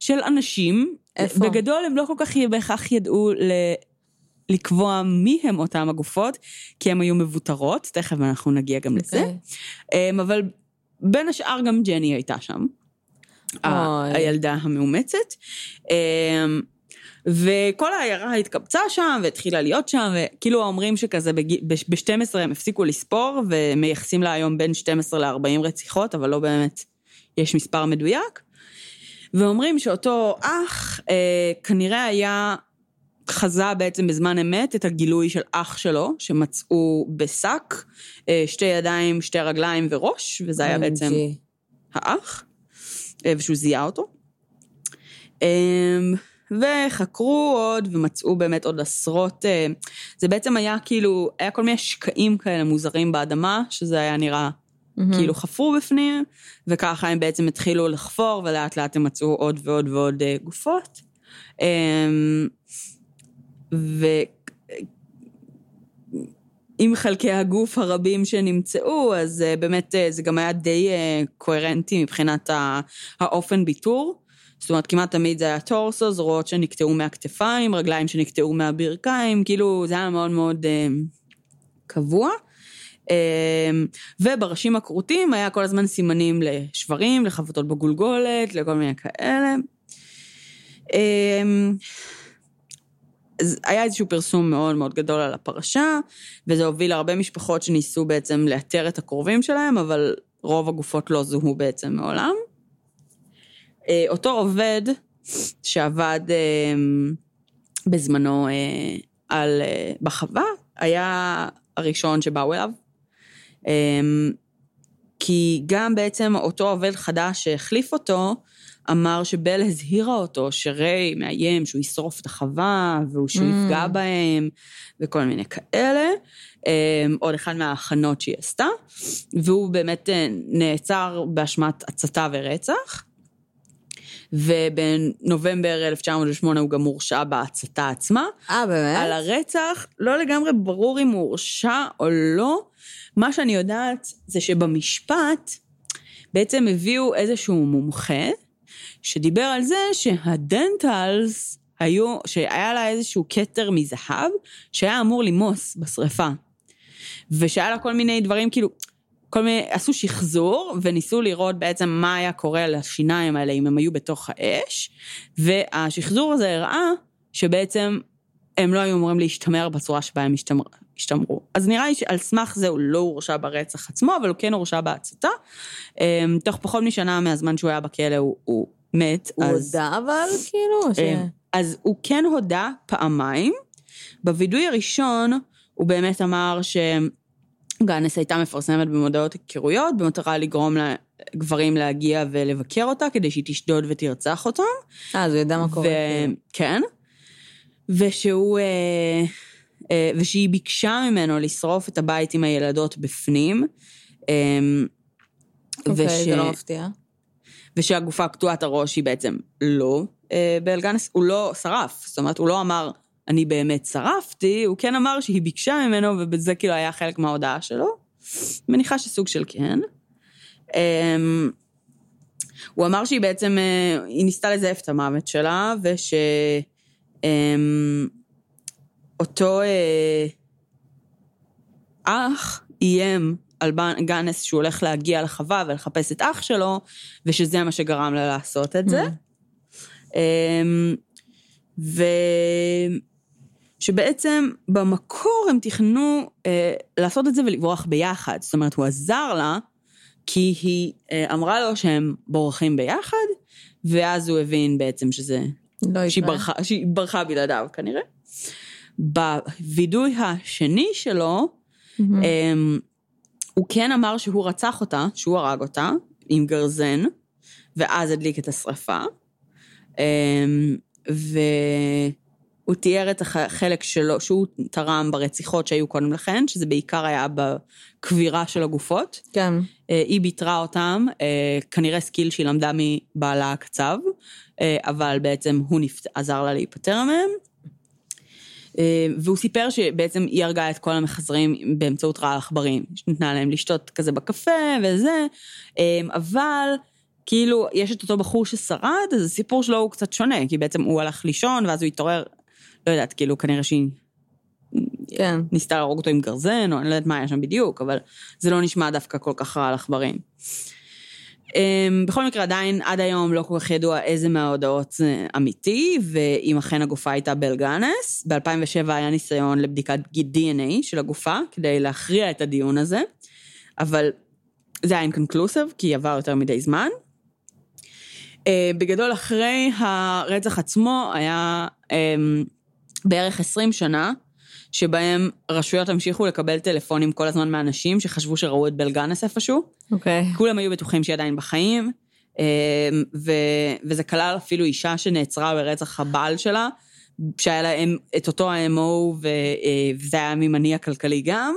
של אנשים. איפה? בגדול הם לא כל כך בהכרח ידעו ל... לקבוע מי הם אותם הגופות, כי הן היו מבוטרות, תכף אנחנו נגיע גם לזה. אוקיי. אבל בין השאר גם ג'ני הייתה שם, אוי. הילדה המאומצת. וכל העיירה התקבצה שם והתחילה להיות שם, וכאילו אומרים שכזה ב-12 הם הפסיקו לספור, ומייחסים לה היום בין 12 ל-40 רציחות, אבל לא באמת יש מספר מדויק. ואומרים שאותו אח אה, כנראה היה, חזה בעצם בזמן אמת את הגילוי של אח שלו, שמצאו בשק, אה, שתי ידיים, שתי רגליים וראש, וזה היה בעצם. האח, אה, ושהוא זיהה אותו. אמ, וחקרו עוד ומצאו באמת עוד עשרות, אה, זה בעצם היה כאילו, היה כל מיני שקעים כאלה מוזרים באדמה, שזה היה נראה מהמם. כאילו חפרו בפנים, וככה הם בעצם התחילו לחפור, ולאט לאט הם מצאו עוד ועוד ועוד אה, גופות. אמ, ועם חלקי הגוף הרבים שנמצאו, אז אה, באמת אה, זה גם היה די אה, קוהרנטי מבחינת האופן ביטור. זאת אומרת, כמעט תמיד זה היה טורסו, זרועות שנקטעו מהכתפיים, רגליים שנקטעו מהברכיים, כאילו זה היה מאוד מאוד אה, קבוע. אה, ובראשים הכרותים היה כל הזמן סימנים לשברים, לחבטות בגולגולת, לכל מיני כאלה. היה איזשהו פרסום מאוד מאוד גדול על הפרשה, וזה הוביל להרבה משפחות שניסו בעצם לאתר את הקרובים שלהם, אבל רוב הגופות לא זוהו בעצם מעולם. אה, אותו עובד שעבד אה, בזמנו אה, על, בחווה, היה הראשון שבאו אליו. כי גם בעצם אותו עובד חדש שהחליף אותו, אמר שבל הזהירה אותו שריי מאיים שהוא ישרוף את החווה, והוא שהוא Mm. יפגע בהם, וכל מיני כאלה. אה, עוד אחד מההכנות שהיא עשתה, והוא באמת אה, נעצר באשמת הצתה ורצח. ובנובמבר 1908 הוא גם הורשע בהצתה עצמה. אה, באמת? על הרצח, לא לגמרי ברור אם הוא הורשע או לא. מה שאני יודעת זה שבמשפט בעצם הביאו איזשהו מומחה שדיבר על זה שהדנטלס היו, שהיה לה איזשהו כתר מזהב שהיה אמור למוס בשריפה. ושהיה לה כל מיני דברים, כאילו, כל מיני, עשו שחזור וניסו לראות בעצם מה היה קורה לשיניים האלה אם הם היו בתוך האש, והשחזור הזה הראה שבעצם הם לא היו אמורים להשתמר בצורה שבה הם השתמר, השתמרו. אז נראה לי שעל סמך זה הוא לא הורשע ברצח עצמו, אבל הוא כן הורשע בהצתה. אמ, תוך פחות משנה מהזמן שהוא היה בכלא הוא, הוא מת. הוא אז, הודה אבל, כאילו? ש... אמ, אז הוא כן הודה פעמיים. בווידוי הראשון הוא באמת אמר שגאנס הייתה מפרסמת במודעות היכרויות במטרה לגרום לגברים להגיע ולבקר אותה כדי שהיא תשדוד ותרצח אותם. אה, אז הוא יודע מה קורה. כאילו. כן. ושהוא... אה, אה, ושהיא ביקשה ממנו לשרוף את הבית עם הילדות בפנים. אה, אוקיי, זה לא מפתיע. ושהגופה קטועת הראש היא בעצם לא אה, באלגנס, הוא לא שרף, זאת אומרת, הוא לא אמר, אני באמת שרפתי, הוא כן אמר שהיא ביקשה ממנו, ובזה כאילו היה חלק מההודעה שלו. מניחה שסוג של כן. אה, הוא אמר שהיא בעצם, אה, היא ניסתה לזייף את המוות שלה, וש... אה, אותו אה, אח איים על גאנס שהוא הולך להגיע לחווה ולחפש את אח שלו, ושזה מה שגרם לה לעשות את זה. אמ, ושבעצם במקור הם תכננו אה, לעשות את זה ולברוח ביחד. זאת אומרת, הוא עזר לה, כי היא אה, אמרה לו שהם בורחים ביחד, ואז הוא הבין בעצם שזה לא שהיא. ברחה, שהיא ברחה בלעדיו כנראה. בווידוי השני שלו, מהמם. אמ, הוא כן אמר שהוא רצח אותה, שהוא הרג אותה, עם גרזן, ואז הדליק את השרפה. אמ, והוא תיאר את החלק שלו, שהוא תרם ברציחות שהיו קודם לכן, שזה בעיקר היה בקבירה של הגופות. כן. אה, היא ביתרה אותם, אה, כנראה skill שהיא למדה מבעלה הקצב, אה, אבל בעצם הוא נפט... עזר לה להיפטר מהם. אה, והוא סיפר שבעצם היא הרגה את כל המחזרים באמצעות רעל עכברים. נתנה להם לשתות כזה בקפה וזה, אה, אבל כאילו יש את אותו בחור ששרד, אז הסיפור שלו הוא קצת שונה, כי בעצם הוא הלך לישון ואז הוא התעורר, לא יודעת, כאילו כנראה שהיא כן. ניסתה להרוג אותו עם גרזן, או אני לא יודעת מה היה שם בדיוק, אבל זה לא נשמע דווקא כל כך רע על עכברים. אמ, בכל מקרה, עדיין עד היום לא כל כך ידוע איזה מההודעות זה אמיתי, ואם אכן הגופה הייתה באלגנס. ב-2007 היה ניסיון לבדיקת DNA של הגופה, כדי להכריע את הדיון הזה, אבל זה היה אינקונקלוסיב, כי עבר יותר מדי זמן. אה, בגדול, אחרי הרצח עצמו היה אמ, בערך 20 שנה, שבהם רשויות המשיכו לקבל טלפונים כל הזמן מאנשים שחשבו שראו את בלגנס איפשהו. אוקיי. כולם היו בטוחים שהיא עדיין בחיים, אמ, ו, וזה כלל אפילו אישה שנעצרה ברצח הבעל שלה, שהיה לה אם- את אותו ה-MO, אה, וזה היה ממניע כלכלי גם,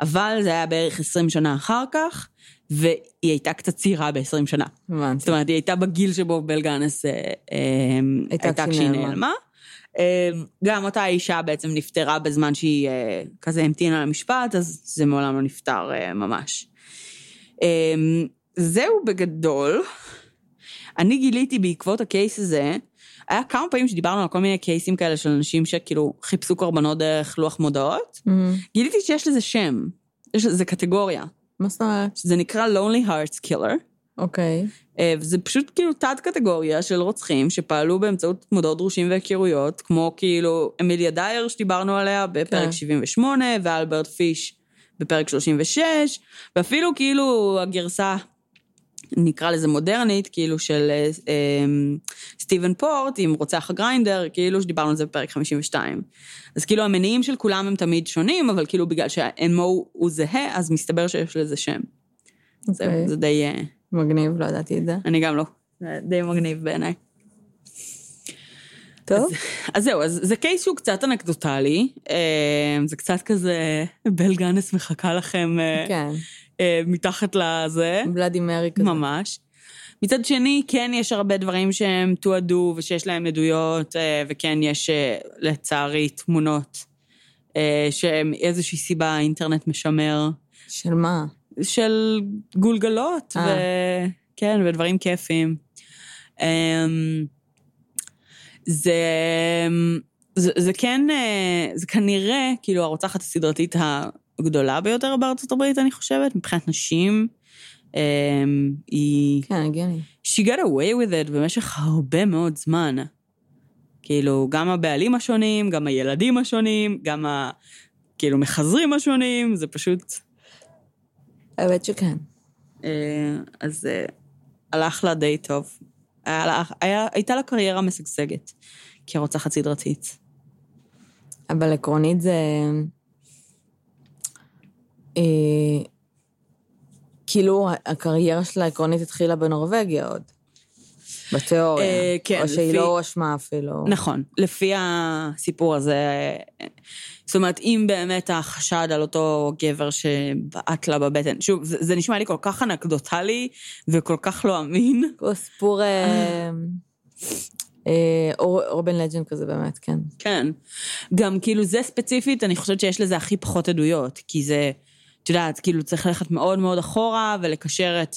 אבל זה היה בערך 20 שנה אחר כך, והיא הייתה קצת צעירה ב-20 שנה. הבנתי. זאת אומרת, היא הייתה בגיל שבו בלגנס אה, אה, הייתה כשהיא נעלמה. אה, גם אותה אישה בעצם נפטרה בזמן שהיא אה, כזה המתינה למשפט, אז זה מעולם לא נפתר אה, ממש. אה, זהו בגדול. אני גיליתי בעקבות הקייס הזה, היה כמה פעמים שדיברנו על כל מיני קייסים כאלה של אנשים שכאילו חיפשו קורבנות דרך לוח מודעות. מהמם. גיליתי שיש לזה שם, יש לזה קטגוריה, מה זאת אומרת? שזה נקרא Lonely Hearts Killer. אוקיי. אה, וזה פשוט כאילו תת קטגוריה של רוצחים שפעלו באמצעות מודעות דרושים והיכרויות, כמו כאילו אמיליה דייר שדיברנו עליה בפרק כן. 78, ואלברט פיש בפרק 36, ואפילו כאילו הגרסה, נקרא לזה מודרנית, כאילו של אה, אה, סטיבן פורט עם רוצח הגריינדר, כאילו שדיברנו על זה בפרק 52. אז כאילו המניעים של כולם הם תמיד שונים, אבל כאילו בגלל שה-NMO הוא זהה, אז מסתבר שיש לזה שם. זהו, אוקיי. זה די... מגניב, לא ידעתי את זה. אני גם לא. זה די מגניב בעיניי. טוב. אז זהו, אז זה קייס שהוא קצת אנקדוטלי. אה, זה קצת כזה, בל גאנס מחכה לכם אה, כן. אה, מתחת לזה. בלאדי מרי כזה. ממש. מצד שני, כן יש הרבה דברים שהם תועדו ושיש להם עדויות, וכן יש, לצערי, תמונות אה, שאיזושהי סיבה האינטרנט משמר. של מה? של גולגלות, אה. ו... כן, ודברים כיפים. אמ, זה, זה, זה כן, אה, זה כנראה, כאילו, הרוצחת הסדרתית הגדולה ביותר בארצות הברית, אני חושבת, מבחינת נשים. אמ, היא... כן, הגיוני. she got away with it במשך הרבה מאוד זמן. כאילו, גם הבעלים השונים, גם הילדים השונים, גם ה... כאילו, מחזרים השונים, זה פשוט... האמת שכן. אה, אז אה, הלך לה די טוב. היה לה, היה, הייתה לה קריירה משגשגת, כרוצחת סדרתית. אבל עקרונית זה... אה, כאילו, הקריירה שלה עקרונית התחילה בנורבגיה עוד. בתיאוריה. אה, כן, או שהיא לפי- לא הואשמה אפילו. נכון, לפי הסיפור הזה, זאת אומרת, אם באמת החשד על אותו גבר שבעט לה בבטן, שוב, זה, זה נשמע לי כל כך אנקדוטלי וכל כך לא אמין. סיפור... אה, אה, אור- אורבן לג'נד כזה באמת, כן. כן. גם כאילו זה ספציפית, אני חושבת שיש לזה הכי פחות עדויות, כי זה, את יודעת, כאילו צריך ללכת מאוד מאוד אחורה ולקשר את...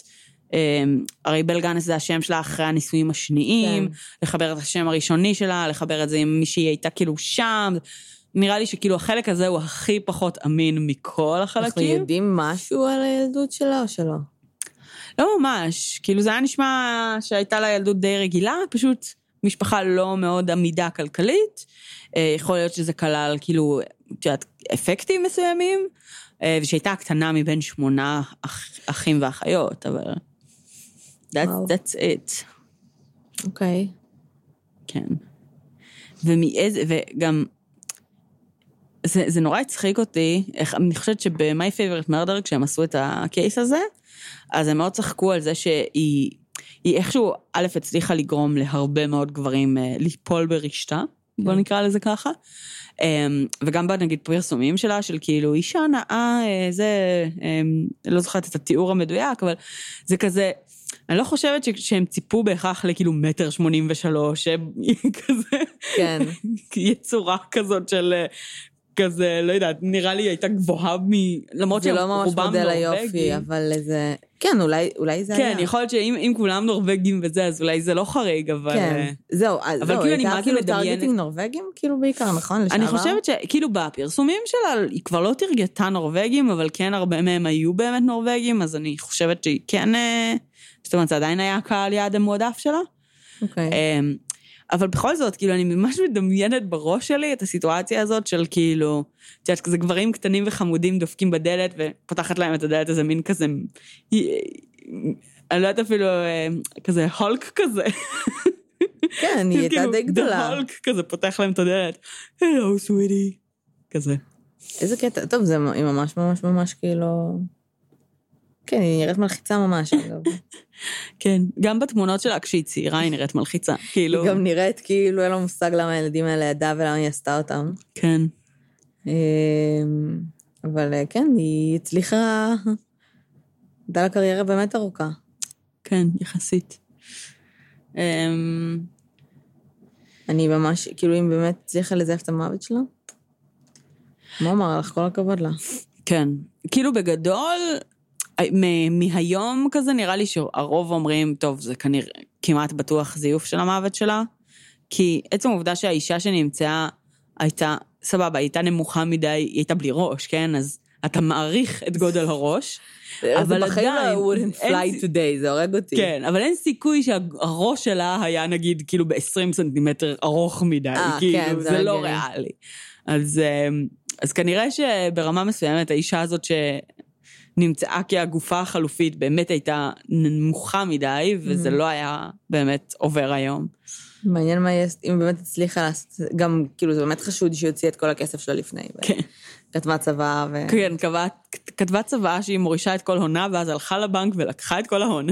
אמ, הרי בל גאנס זה השם שלה אחרי הנישואים השניים, כן. לחבר את השם הראשוני שלה, לחבר את זה עם מי שהיא הייתה כאילו שם. נראה לי שכאילו החלק הזה הוא הכי פחות אמין מכל אנחנו החלקים. יודעים משהו על הילדות שלה או שלא? לא ממש, כאילו זה היה נשמע שהייתה לה ילדות די רגילה, פשוט משפחה לא מאוד עמידה כלכלית. אה, יכול להיות שזה כלל כאילו, את יודעת, אפקטים מסוימים, אה, ושהייתה הקטנה מבין שמונה אח, אחים ואחיות, אבל... That's, וואו. that's it, אוקיי. כן. ומאיזה, וגם... זה, זה נורא הצחיק אותי, איך, אני חושבת שב-My Favorite Murder, כשהם עשו את הקייס הזה, אז הם מאוד צחקו על זה שהיא היא איכשהו, א', הצליחה לגרום להרבה מאוד גברים אה, ליפול ברשתה, בוא כן. נקרא לזה ככה. אמ, וגם בנגיד פרסומים שלה, של כאילו אישה נאה, אה, זה, אמ, לא זוכרת את התיאור המדויק, אבל זה כזה, אני לא חושבת ש- שהם ציפו בהכרח לכאילו מטר שמונים ושלוש, כזה, כן. יצורה כזאת של אה, כזה, לא יודעת, נראה לי הייתה גבוהה מ... למרות זה שהם לא ממש רובם מודל היופי, נורבגים. אבל זה... כן, אולי, אולי זה היה. כן, יכול להיות שאם אם כולם נורבגים וזה, אז אולי זה לא חריג, אבל... כן, אה, זהו, אז אבל זהו, כאילו אני הייתה זה כאילו targeting נורבגים, כאילו בעיקר, נכון? אני לשעבר? חושבת שכאילו בפרסומים שלה, היא כבר לא טרגטה נורבגים, אבל כן הרבה מהם היו באמת נורבגים, אז אני חושבת שהיא כן... אה, זאת אומרת, זה עדיין היה הקהל יעד המועדף שלה. אוקיי. אמ, אבל בכל זאת, כאילו, אני ממש מדמיינת בראש שלי את הסיטואציה הזאת של כאילו, את יודעת, כזה גברים קטנים וחמודים דופקים בדלת ופותחת להם את הדלת איזה מין כזה, אני לא יודעת אפילו, אה, כזה הולק כזה. כן, היא הייתה כאילו, די גדולה. The הולק כזה פותח להם את הדלת, הלו סוויטי, כזה. איזה קטע, טוב, זה היא ממש ממש ממש כאילו... כן, היא נראית מלחיצה ממש, אגב. כן, גם בתמונות שלה כשהיא צעירה היא נראית מלחיצה, כאילו, היא גם נראית כאילו אין לה מושג למה הילדים האלה ידעה ולמה היא עשתה אותם. כן, אמ, אבל אה, כן, היא הצליחה... הייתה לה קריירה באמת ארוכה. כן, יחסית. אמ, אני ממש, כאילו, אם באמת הצליחה לזייף את המוות שלה, מה אומר לך? כל הכבוד לה. כן. כאילו בגדול, מהיום כזה נראה לי שהרוב אומרים, טוב, זה כנראה כמעט בטוח זיוף של המוות שלה, כי עצם העובדה שהאישה שנמצאה הייתה, סבבה, הייתה נמוכה מדי, היא הייתה בלי ראש, כן? אז אתה מעריך את גודל הראש, אבל זה בחיים עדיין, לא wouldn't אין fly today, זה הורג אותי. כן, אבל אין סיכוי שהראש שלה היה נגיד כאילו ב-20 סנטימטר ארוך מדי, אה, כאילו, כן, זה זה לא. ריאלי. אז, אמ, אז כנראה שברמה מסוימת האישה הזאת שנמצאה כהגופה החלופית באמת הייתה נמוכה מדי, וזה Mhm. לא היה באמת עובר היום. מעניין מה יהיה, אם באמת הצליחה לעשות. גם, כאילו, זה באמת חשוד שהיא הוציאה את כל הכסף שלה לפני. כן. כתבה צבא ו... כן, כתבה צוואה שהיא מורישה את כל הונה, ואז הלכה לבנק ולקחה את כל ההון.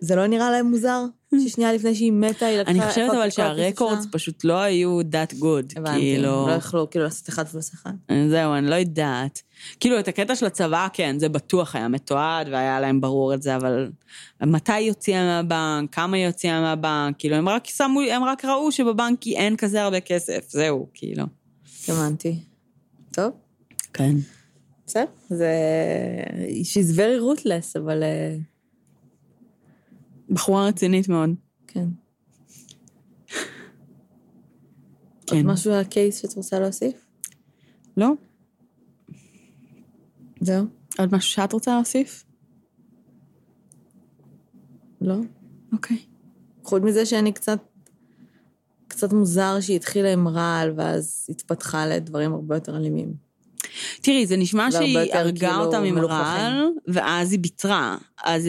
זה לא נראה להם מוזר? ששנייה לפני שהיא מתה, היא לקחה... אני חושבת אבל שהרקורדס? פשוט לא היו that good, הבנתי, כאילו... לא יכלו כאילו לעשות אחד פלוס אחד. זהו, אני לא יודעת. כאילו, את הקטע של הצבא, כן, זה בטוח היה מתועד, והיה להם ברור את זה, אבל מתי היא הוציאה מהבנק, כמה היא הוציאה מהבנק, כאילו, הם רק שמו, הם רק ראו שבבנק אין כזה הרבה כסף, זהו, כאילו. הבנתי. טוב, כן. בסדר. זה... She's very rootless, אבל... בחורה רצינית מאוד. כן. כן. עוד משהו על הקייס שאת רוצה להוסיף? לא? זהו? עוד משהו שאת רוצה להוסיף? לא? אוקיי. חוץ מזה שאני קצת... קצת מוזר שהיא התחילה עם רעל, ואז התפתחה לדברים הרבה יותר אלימים. תראי, זה נשמע שהיא הרגה כאילו, אותם עם. רעל, ואז היא ביצרה. אז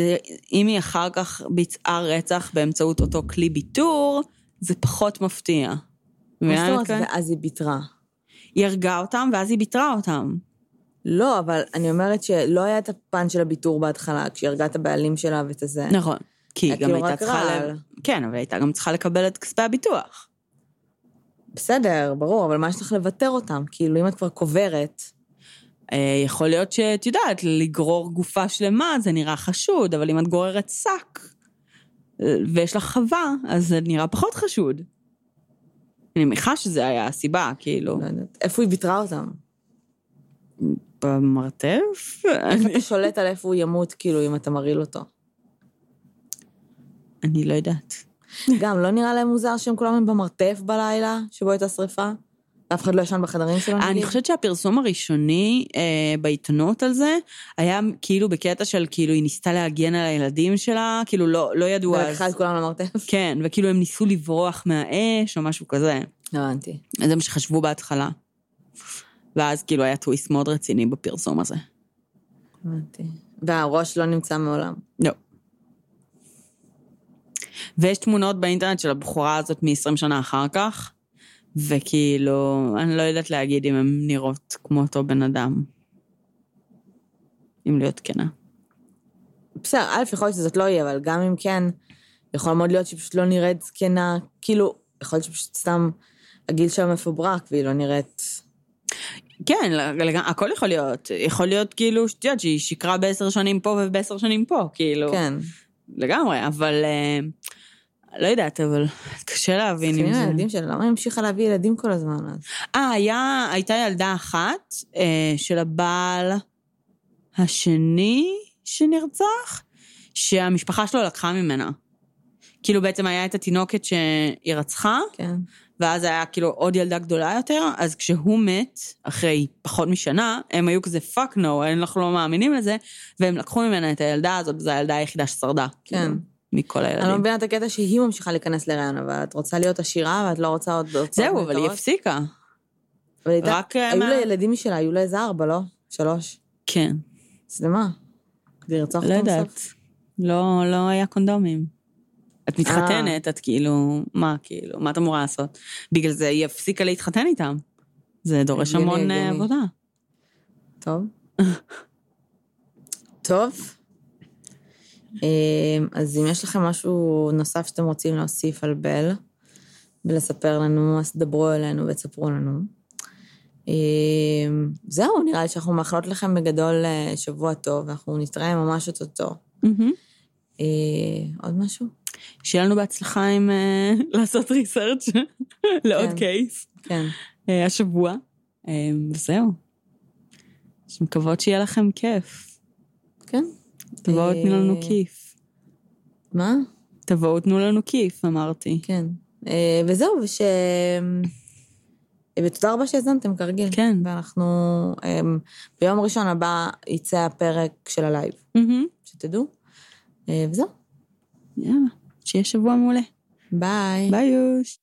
אם היא אחר כך ביצעה רצח באמצעות אותו כלי ביטור, זה פחות מפתיע. מה זאת אומרת? ואז היא ביטרה? היא הרגה אותם, ואז היא ביטרה אותם. לא, אבל אני אומרת שלא היה את הפן של הביטור בהתחלה, כשהיא הרגה את הבעלים שלה ואת הזה. נכון. כי היא גם הייתה צריכה... ל... כן, אבל הייתה גם צריכה לקבל את כספי הביטוח. בסדר, ברור, אבל מה יש לך לוותר אותם? כאילו, אם את כבר קוברת, אה, יכול להיות שאת יודעת, לגרור גופה שלמה זה נראה חשוד, אבל אם את גוררת שק אה, ויש לך חווה, אז זה נראה פחות חשוד. אני מניחה שזה היה הסיבה, כאילו, לא יודעת, איפה היא ביטרה אותם? במרתף? איך אתה שולט על איפה הוא ימות, כאילו, אם אתה מרעיל אותו? אני לא יודעת. גם, לא נראה להם מוזר שהם כולם במרתף בלילה, שבו הייתה שריפה? ואף אחד לא ישן בחדרים שלו? אני חושבת שהפרסום הראשוני אה, בעיתונות על זה, היה כאילו בקטע של כאילו היא ניסתה להגן על הילדים שלה, כאילו לא, לא ידעו אז. ולקחה את כולם למרתף? כן, וכאילו הם ניסו לברוח מהאש או משהו כזה. הבנתי. זה מה שחשבו בהתחלה. ואז כאילו היה טוויסט מאוד רציני בפרסום הזה. הבנתי. והראש לא נמצא מעולם. לא. ויש תמונות באינטרנט של הבחורה הזאת מ-20 שנה אחר כך, וכאילו, אני לא יודעת להגיד אם הן נראות כמו אותו בן אדם. אם להיות כנה. בסדר, א', יכול להיות שזאת לא היא, אבל גם אם כן, יכול מאוד להיות שהיא פשוט לא נראית זקנה, כאילו, יכול להיות שפשוט סתם הגיל שלה מפוברק, והיא לא נראית... כן, לג- הכל יכול להיות. יכול להיות כאילו, שאת יודעת, שהיא שיקרה בעשר שנים פה ובעשר שנים פה, כאילו. כן. לגמרי, אבל... אה, לא יודעת, אבל קשה להבין מסכנים זה... הילדים שלה, למה היא המשיכה להביא ילדים כל הזמן אז? אה, היה, הייתה ילדה אחת אה, של הבעל השני שנרצח, שהמשפחה שלו לקחה ממנה. כאילו בעצם היה את התינוקת שהיא רצחה, כן. ואז היה כאילו עוד ילדה גדולה יותר, אז כשהוא מת, אחרי פחות משנה, הם היו כזה fuck no, אנחנו לא מאמינים לזה, והם לקחו ממנה את הילדה הזאת, וזו הילדה היחידה ששרדה. כן. כאילו, מכל אני לא הילדים. מבינה את הקטע שהיא ממשיכה להיכנס להיריון, אבל את רוצה להיות עשירה ואת לא רוצה עוד זהו, אבל היא? הפסיקה. אבל היא הייתה- רק, אה, היו מה- לה ילדים משלה, היו לה איזה ארבע, לא? שלוש. כן. אז למה? כדי לרצוח לא אותם יודעת. בסוף? לא, לא היה קונדומים. את מתחתנת, את כאילו, מה, כאילו, מה את אמורה לעשות? בגלל זה היא הפסיקה להתחתן איתם. זה דורש המון אה. עבודה. טוב. טוב. אמ, אז אם יש לכם משהו נוסף שאתם רוצים להוסיף על בל, ולספר לנו, אז דברו אלינו ותספרו לנו. אמ, זהו, נראה לי שאנחנו מאחלות לכם בגדול אה, שבוע טוב, ואנחנו נתראה ממש אוטוטו. מהמם. אה, עוד משהו? שיהיה לנו בהצלחה עם אה, לעשות ריסרצ' לעוד כן. קייס כן. אה, השבוע. אה, וזהו. אז מקוות שיהיה לכם כיף. כן. תבואו תנו לנו אה, כיף. מה? תבואו תנו לנו כיף, אמרתי. כן. אה, וזהו, וש... ותודה רבה שהאזנתם, כרגיל. כן. ואנחנו... אה, ביום ראשון הבא יצא הפרק של ה live. שתדעו. אה, וזהו. יאללה, שיהיה שבוע מעולה. ביי. ביי יוש.